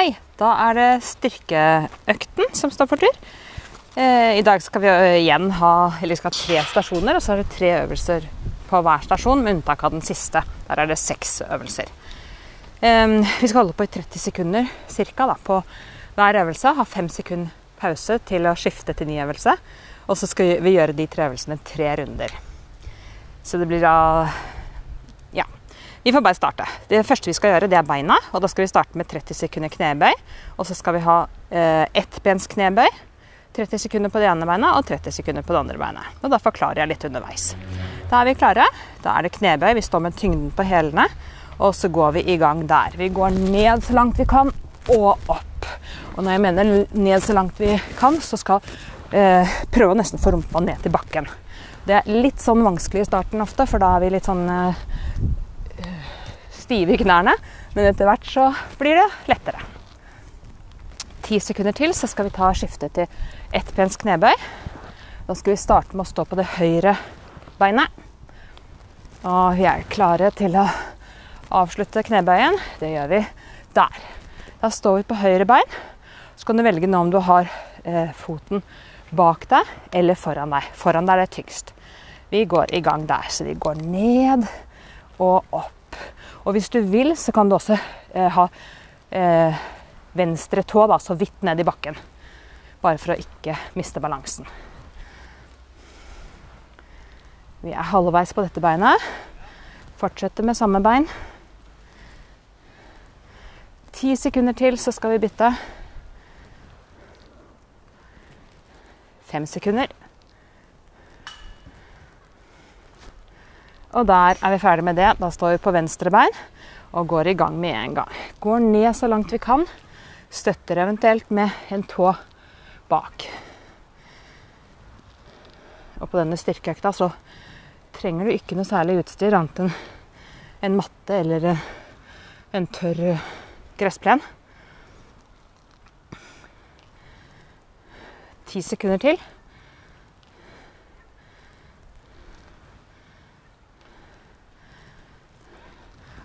Hei, da er det styrkeøkten som står for tur. Eh, I dag skal vi eh, igjen ha, eller vi skal ha tre stasjoner, og så er det tre øvelser på hver stasjon, med unntak av den siste. Der er det seks øvelser. Eh, vi skal holde på i 30 sekunder cirka, på hver øvelse. Ha fem sekunder pause til å skifte til ny øvelse. Og så skal vi gjøre de tre øvelsene tre runder. Så det blir da. Vi får bare starte. Det første vi skal gjøre, det er beina. Og da skal vi starte med 30 sekunder knebøy. Og så skal vi ha eh, ettbens knebøy. 30 sekunder på det ene beinet og 30 sekunder på det andre beinet. Og da forklarer jeg litt underveis. Da er vi klare. Da er det knebøy. Vi står med tyngden på hælene. Og så går vi i gang der. Vi går ned så langt vi kan, og opp. Og når jeg mener ned så langt vi kan, så skal eh, prøve å nesten få rumpa ned til bakken. Det er litt sånn vanskelig i starten ofte, for da er vi litt sånn eh, stive i knærne. Men etter hvert så blir det lettere. Ti sekunder til, så skal vi ta skiftet til ettbens knebøy. Da skal vi starte med å stå på det høyre beinet. Og vi er klare til å avslutte knebøyen. Det gjør vi der. Da står vi på høyre bein. Så kan du velge nå om du har eh, foten bak deg eller foran deg. Foran deg er det tyngst. Vi går i gang der. Så vi går ned og opp. Og hvis du vil, så kan du også eh, ha eh, venstre tå da, så vidt ned i bakken. Bare for å ikke miste balansen. Vi er halvveis på dette beinet. Fortsetter med samme bein. Ti sekunder til, så skal vi bytte. Fem sekunder. Og der er vi ferdig med det. Da står vi på venstre bein og går i gang med en gang. Går ned så langt vi kan. Støtter eventuelt med en tå bak. Og på denne styrkeøkta så trenger du ikke noe særlig utstyr annet enn en matte eller en tørr gressplen. Ti sekunder til.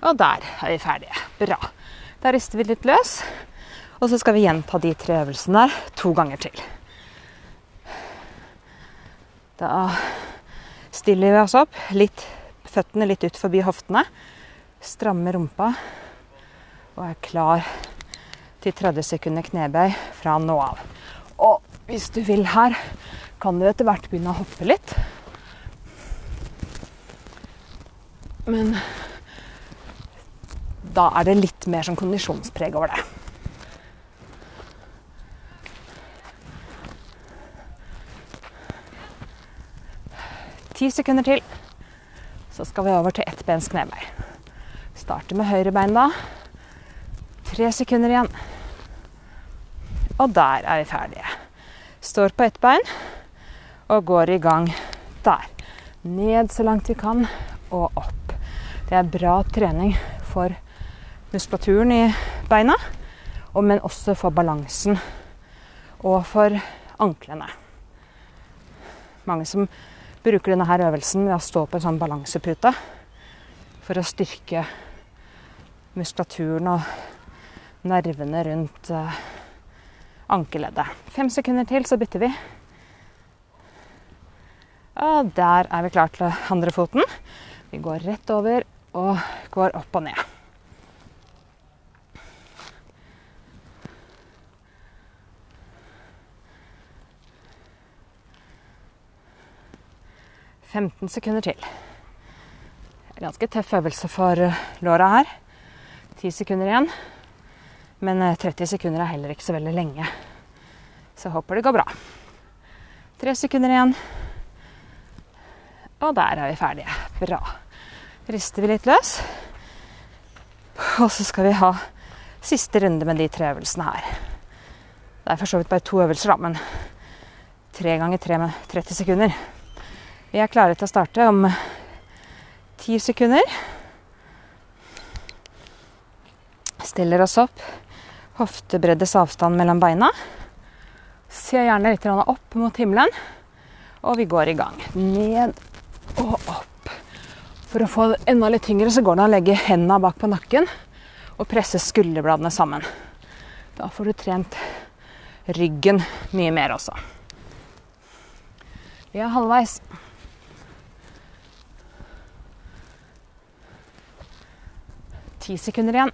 Og der er vi ferdige. Bra. Da rister vi litt løs. Og så skal vi gjenta de tre øvelsene der to ganger til. Da stiller vi oss opp. Litt, føttene litt ut forbi hoftene. Strammer rumpa. Og er klar til 30 sekunder knebøy fra nå av. Og hvis du vil her, kan du etter hvert begynne å hoppe litt. Men da er det litt mer sånn kondisjonspreg over det. Ti sekunder til, så skal vi over til ettbens knebøy. Starter med høyre bein da. Tre sekunder igjen. Og der er vi ferdige. Står på ett bein og går i gang der. Ned så langt vi kan og opp. Det er bra trening for muskulaturen i beina, men også for balansen og for anklene. Mange som bruker denne her øvelsen ved å stå på en sånn balansepute for å styrke muskulaturen og nervene rundt uh, ankeleddet. Fem sekunder til, så bytter vi. Og der er vi klare til andre foten. Vi går rett over og går opp og ned. Femten sekunder til. Ganske tøff øvelse for låra her. 10 sekunder igjen. Men 30 sekunder er heller ikke så veldig lenge. Så håper det går bra. Tre sekunder igjen. Og der er vi ferdige. Bra. Rister vi litt løs. Og så skal vi ha siste runde med de tre øvelsene her. Det er for så vidt bare to øvelser, da, men tre ganger tre med 30 sekunder. Vi er klare til å starte om ti sekunder. Stiller oss opp. Hoftebreddes avstand mellom beina. Ser gjerne litt opp mot himmelen. Og vi går i gang. Ned og opp. For å få det enda litt tyngre så går det an å legge hendene bak på nakken og presse skulderbladene sammen. Da får du trent ryggen mye mer også. Vi er halvveis. Ti sekunder igjen.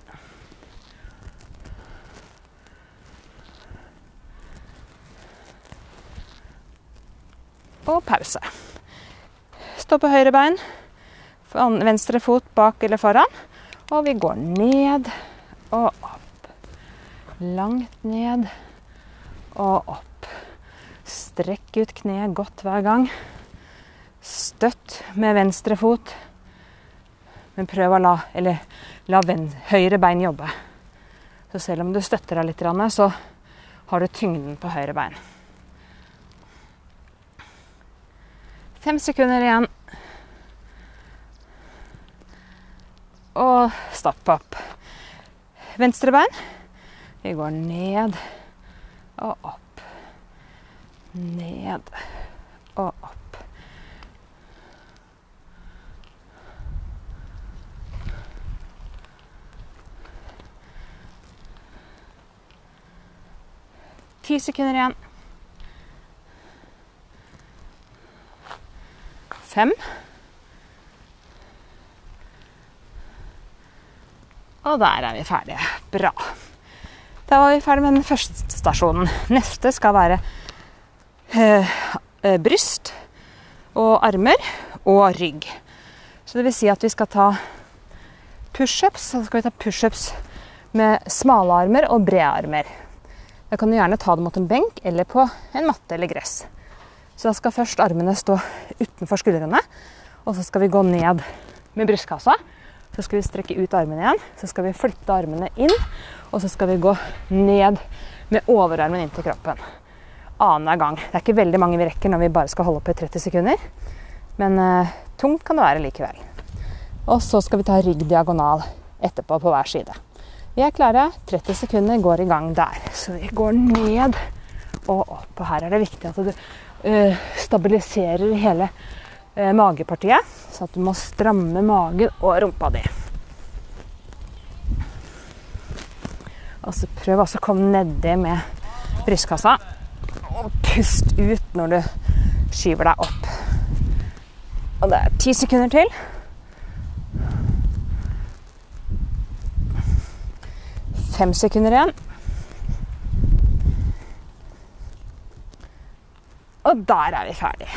Og pause. Stå på høyre bein. Venstre fot bak eller foran. Og vi går ned og opp. Langt ned og opp. Strekk ut kneet godt hver gang. Støtt med venstre fot. Men prøv å la, eller, la høyre bein jobbe. Så selv om du støtter deg litt, så har du tyngden på høyre bein. Fem sekunder igjen. Og stopp opp. Venstre bein. Vi går ned og opp. Ned og opp. Ti sekunder igjen. Fem. Og der er vi ferdige. Bra. Da var vi ferdig med den første stasjonen. Neste skal være øh, øh, bryst og armer og rygg. Så det vil si at vi skal ta pushups. Så skal vi ta pushups med smale armer og brede armer. Da kan gjerne ta det mot en benk eller på en matte eller gress. Så da skal først armene stå utenfor skuldrene, og så skal vi gå ned med brystkassa. Så skal vi strekke ut armene igjen. Så skal vi flytte armene inn. Og så skal vi gå ned med overarmen inntil kroppen. Annenhver gang. Det er ikke veldig mange vi rekker når vi bare skal holde på i 30 sekunder. Men eh, tungt kan det være likevel. Og så skal vi ta rygg diagonal etterpå på hver side. Vi er klare. 30 sekunder går i gang der. Så vi går ned og opp. Og her er det viktig at du uh, stabiliserer hele uh, magepartiet. Så at du må stramme magen og rumpa di. Og så prøv også å komme nedi med brystkassa. Og pust ut når du skyver deg opp. Og det er ti sekunder til. Fem sekunder igjen. Og der er vi ferdig.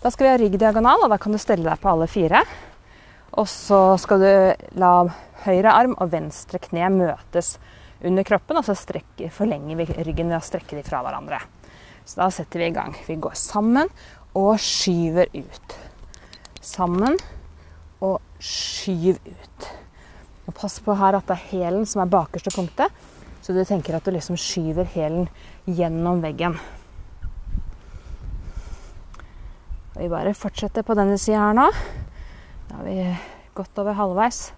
Da skal vi ha ryggdiagonal, og da kan du stelle deg på alle fire. Og så skal du la høyre arm og venstre kne møtes under kroppen, og så strekker, forlenger vi ryggen ved å strekke de fra hverandre. Så da setter vi i gang. Vi går sammen og skyver ut. Sammen og skyv ut. Og pass på her at det er hælen som er bakerste punktet, så du tenker at du liksom skyver hælen gjennom veggen. Vi bare fortsetter på denne sida her nå. Da har vi gått over halvveis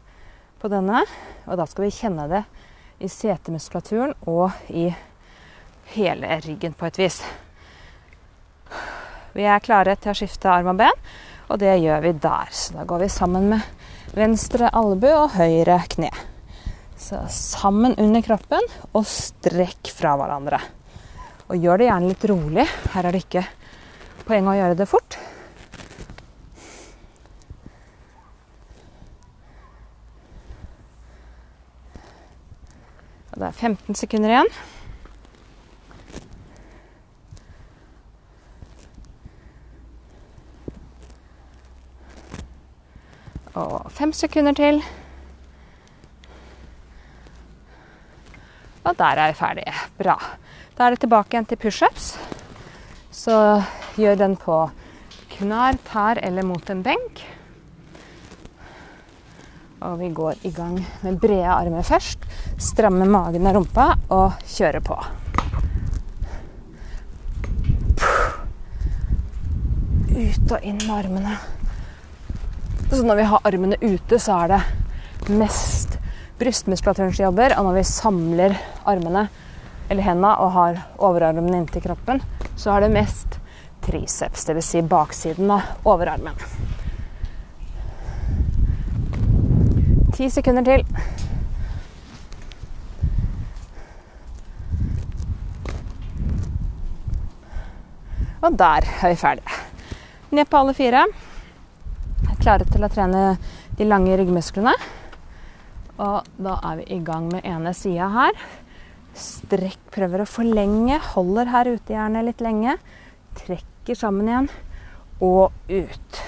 på denne. Og da skal vi kjenne det i setemuskulaturen og i hele ryggen på et vis. Vi er klare til å skifte arm og ben, og det gjør vi der. Så da går vi sammen med venstre albue og høyre kne. Så sammen under kroppen og strekk fra hverandre. Og gjør det gjerne litt rolig. Her er det ikke poeng å gjøre det fort. Og det er 15 sekunder igjen. Og fem sekunder til. Og der er vi ferdige. Bra. Da er det tilbake igjen til pushups. Så gjør den på knær, tær eller mot en benk. Og vi går i gang med brede armer først. Stramme magen og rumpa og kjøre på. Ut og inn med armene. Så når vi har armene ute, så er det mest brystmuskulaturen som jobber. Og når vi samler armene eller hendene og har overarmene inntil kroppen, så er det mest triceps, dvs. Si baksiden av overarmen. Ti sekunder til. Og der er vi ferdige. Ned på alle fire. Klare til å trene de lange ryggmusklene. Og da er vi i gang med ene sida her. Strekk, prøver å forlenge. Holder her ute gjerne litt lenge. Trekker sammen igjen og ut.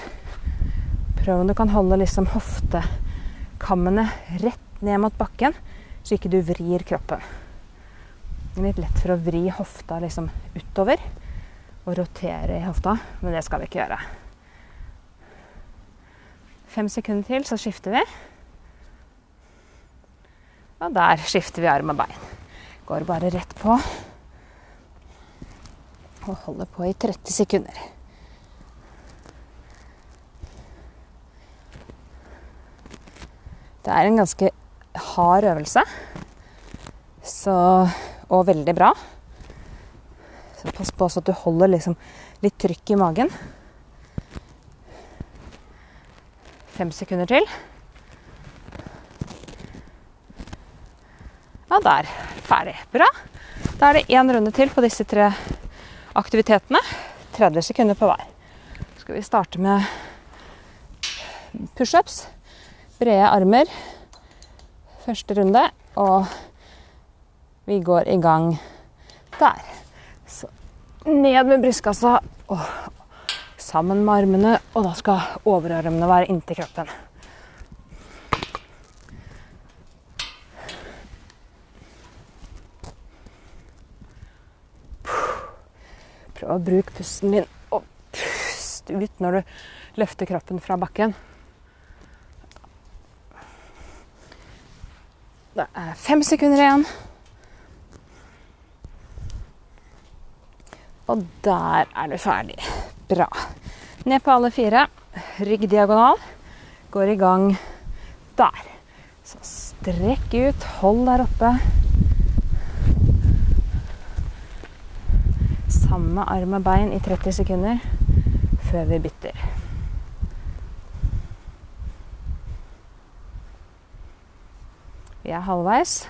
Prøv om du kan holde liksom hoftekammene rett ned mot bakken, så ikke du vrir kroppen. Det er litt lett for å vri hofta liksom utover og rotere i hofta, men det skal vi ikke gjøre. Fem sekunder til, så skifter vi. Og der skifter vi arm og bein. Går bare rett på. Og holder på i 30 sekunder. Det er en ganske hard øvelse. Så, og veldig bra. Så pass på så at du holder liksom litt trykk i magen. Fem sekunder til. Ja, der. Ferdig. Bra. Da er det én runde til på disse tre aktivitetene. 30 sekunder på hver. Så skal vi starte med pushups. Brede armer. Første runde. Og vi går i gang der. Så ned med brystkassa og sammen med armene. Og da skal overarmene være inntil kroppen. Prøv å bruke pusten din og pust ut når du løfter kroppen fra bakken. Det er fem sekunder igjen. Og der er du ferdig. Bra. Ned på alle fire. Rygg diagonal. Går i gang der. Så strekk ut. Hold der oppe. Samme arm og bein i 30 sekunder før vi bytter. Vi er halvveis.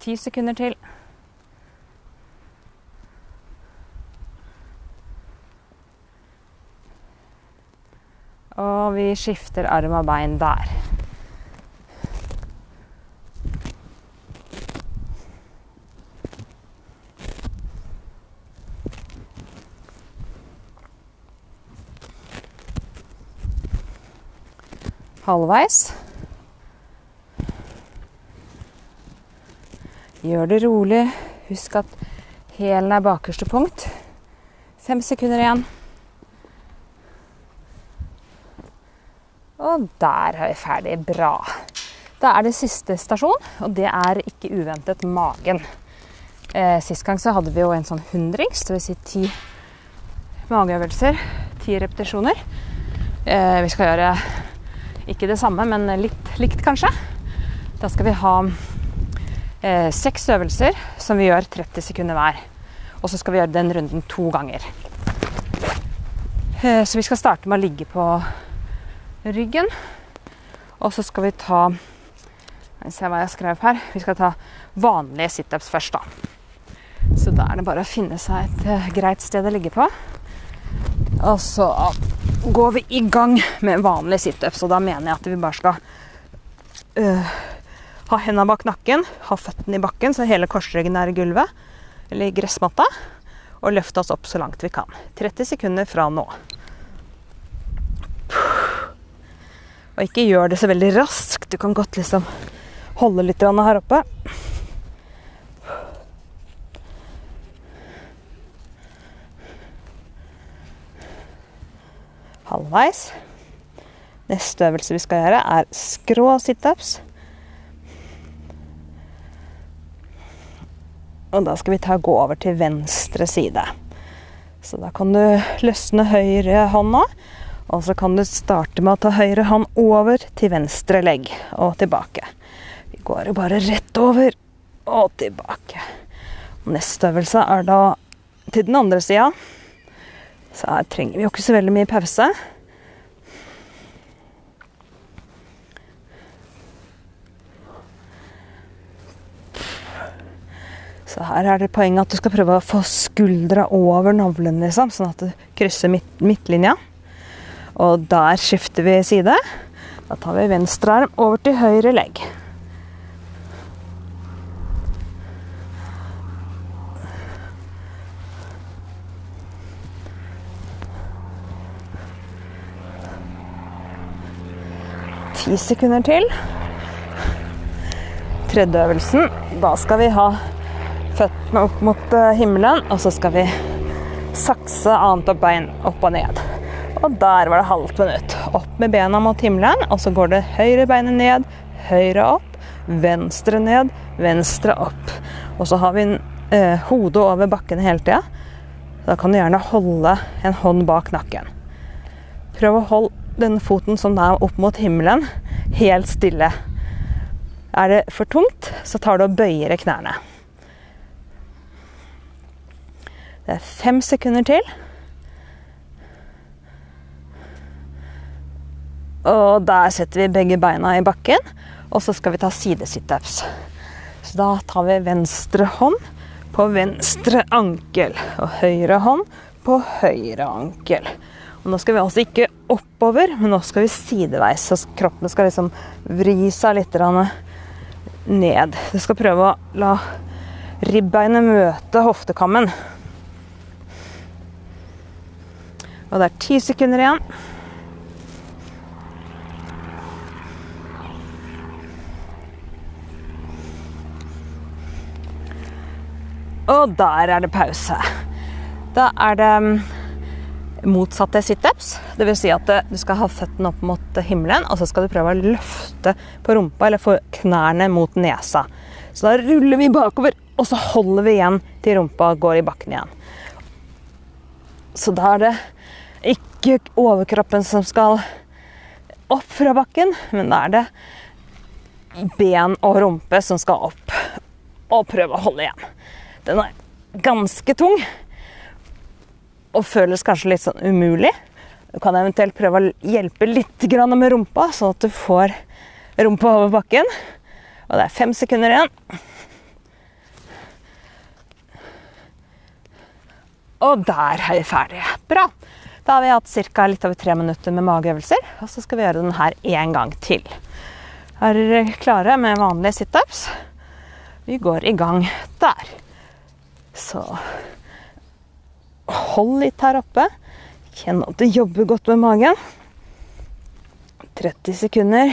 Ti sekunder til. Og vi skifter arm og bein der. Halvveis. Gjør det rolig. Husk at hælen er bakerste punkt. Fem sekunder igjen. Og der er vi ferdig. Bra. Da er det siste stasjon, og det er ikke uventet magen. Eh, sist gang så hadde vi jo en sånn hundrings, dvs. Si ti mageøvelser. Ti repetisjoner. Eh, vi skal gjøre ikke det samme, men litt likt, kanskje. Da skal vi ha eh, seks øvelser som vi gjør 30 sekunder hver. Og så skal vi gjøre den runden to ganger. Eh, så vi skal starte med å ligge på ryggen. Og så skal vi ta Se hva jeg skrev her. Vi skal ta vanlige situps først, da. Så da er det bare å finne seg et uh, greit sted å ligge på. Og så går vi i gang med vanlige situps. Og da mener jeg at vi bare skal øh, ha hendene bak nakken, ha føttene i bakken så hele korsryggen er i gulvet eller i gressmatta, og løfte oss opp så langt vi kan. 30 sekunder fra nå. Og ikke gjør det så veldig raskt. Du kan godt liksom holde litt her oppe. Halvveis. Neste øvelse vi skal gjøre, er skrå situps. Og da skal vi ta gå over til venstre side. Så da kan du løsne høyre hånda, og så kan du starte med å ta høyre hånd over til venstre legg og tilbake. Vi går jo bare rett over og tilbake. Neste øvelse er da til den andre sida. Så her trenger vi jo ikke så veldig mye pause. Så her er det poenget at du skal prøve å få skuldra over navlen, liksom, sånn at du krysser midt, midtlinja. Og der skifter vi side. Da tar vi venstre arm over til høyre legg. Ti sekunder til. Tredje øvelsen. Da skal vi ha føttene opp mot eh, himmelen, og så skal vi sakse annet bein opp og ned. Og der var det halvt minutt. Opp med bena mot himmelen, og så går det høyre beinet ned, høyre opp, venstre ned, venstre opp. Og så har vi eh, hodet over bakken hele tida. Da kan du gjerne holde en hånd bak nakken. Prøv å holde den foten som er opp mot himmelen, helt stille. Er det for tungt, så tar du og bøyer knærne. Det er fem sekunder til. Og der setter vi begge beina i bakken, og så skal vi ta sidesitups. Så da tar vi venstre hånd på venstre ankel, og høyre hånd på høyre ankel. Og nå skal vi altså ikke oppover, men nå skal vi sideveis. Så kroppen skal liksom vri seg litt ned. Du skal prøve å la ribbeinet møte hoftekammen. Og det er ti sekunder igjen. Og der er det pause. Da er det mm, motsatte situps. Dvs. Si at du skal ha føttene opp mot himmelen, og så skal du prøve å løfte på rumpa eller få knærne mot nesa. Så da ruller vi bakover, og så holder vi igjen til rumpa går i bakken igjen. Så da er det ikke overkroppen som skal opp fra bakken, men da er det ben og rumpe som skal opp. Og prøve å holde igjen. Den er ganske tung og føles kanskje litt sånn umulig. Du kan eventuelt prøve å hjelpe litt med rumpa, sånn at du får rumpa over bakken. Og det er fem sekunder igjen. Og der er vi ferdige. Bra. Da har vi hatt ca. litt over tre minutter med mageøvelser. Og så skal vi gjøre den her én gang til. Er dere klare med vanlige situps? Vi går i gang der. Så hold litt her oppe. Kjenn at du jobber godt med magen. 30 sekunder.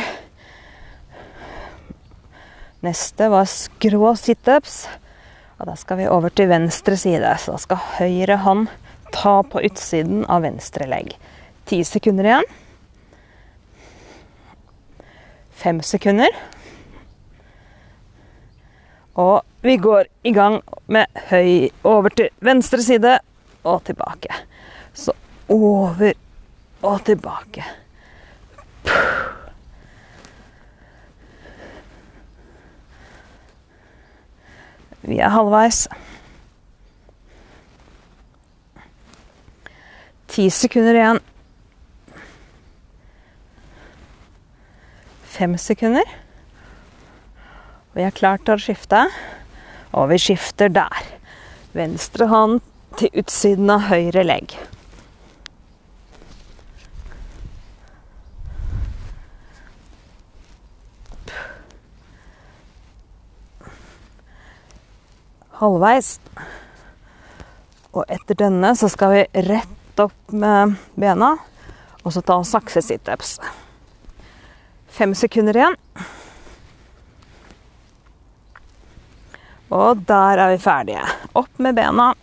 Neste var skrå situps. Og da skal vi over til venstre side. Så da skal høyre hånd ta på utsiden av venstre legg. Ti sekunder igjen. Fem sekunder. Og vi går i gang med høy over til venstre side og tilbake. Så over og tilbake. Vi er halvveis. Ti sekunder igjen. Fem sekunder. Vi er klart til å skifte, og vi skifter der. Venstre hånd til utsiden av høyre legg. Halvveis. Og etter denne så skal vi rett opp med bena, og så ta sakse situps. Fem sekunder igjen. Og der er vi ferdige. Opp med bena.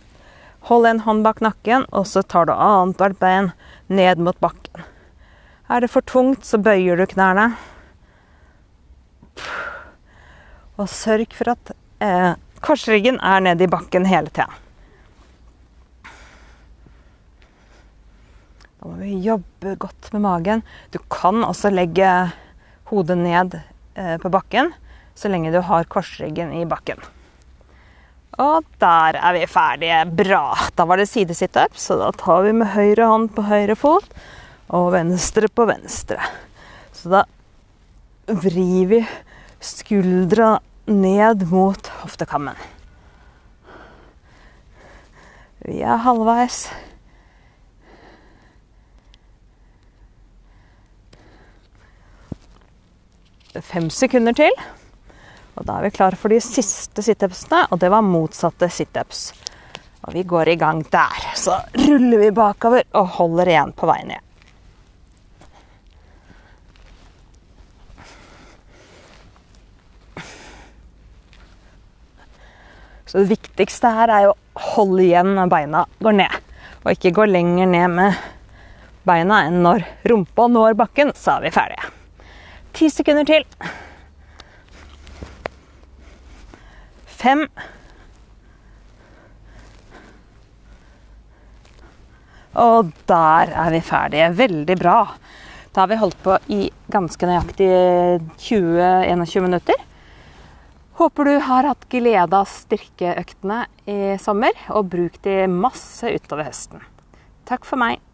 Hold en hånd bak nakken, og så tar du annethvert bein ned mot bakken. Er det for tungt, så bøyer du knærne. Og sørg for at eh, korsryggen er nede i bakken hele tida. Da må vi jobbe godt med magen. Du kan også legge hodet ned eh, på bakken så lenge du har korsryggen i bakken. Og der er vi ferdige. Bra. Da var det sidesitup, så da tar vi med høyre hånd på høyre fot og venstre på venstre. Så da vrir vi skuldra ned mot hoftekammen. Vi er halvveis. Fem sekunder til. Og da er vi klare for de siste situpsene, og det var motsatte situps. Og vi går i gang der. Så ruller vi bakover og holder igjen på vei ned. Så det viktigste her er å holde igjen når beina går ned. Og ikke gå lenger ned med beina enn når rumpa når bakken, så er vi ferdige. Ti sekunder til. Fem. Og der er vi ferdige. Veldig bra. Da har vi holdt på i ganske nøyaktig 20-21 minutter. Håper du har hatt glede av styrkeøktene i sommer, og bruk de masse utover høsten. Takk for meg.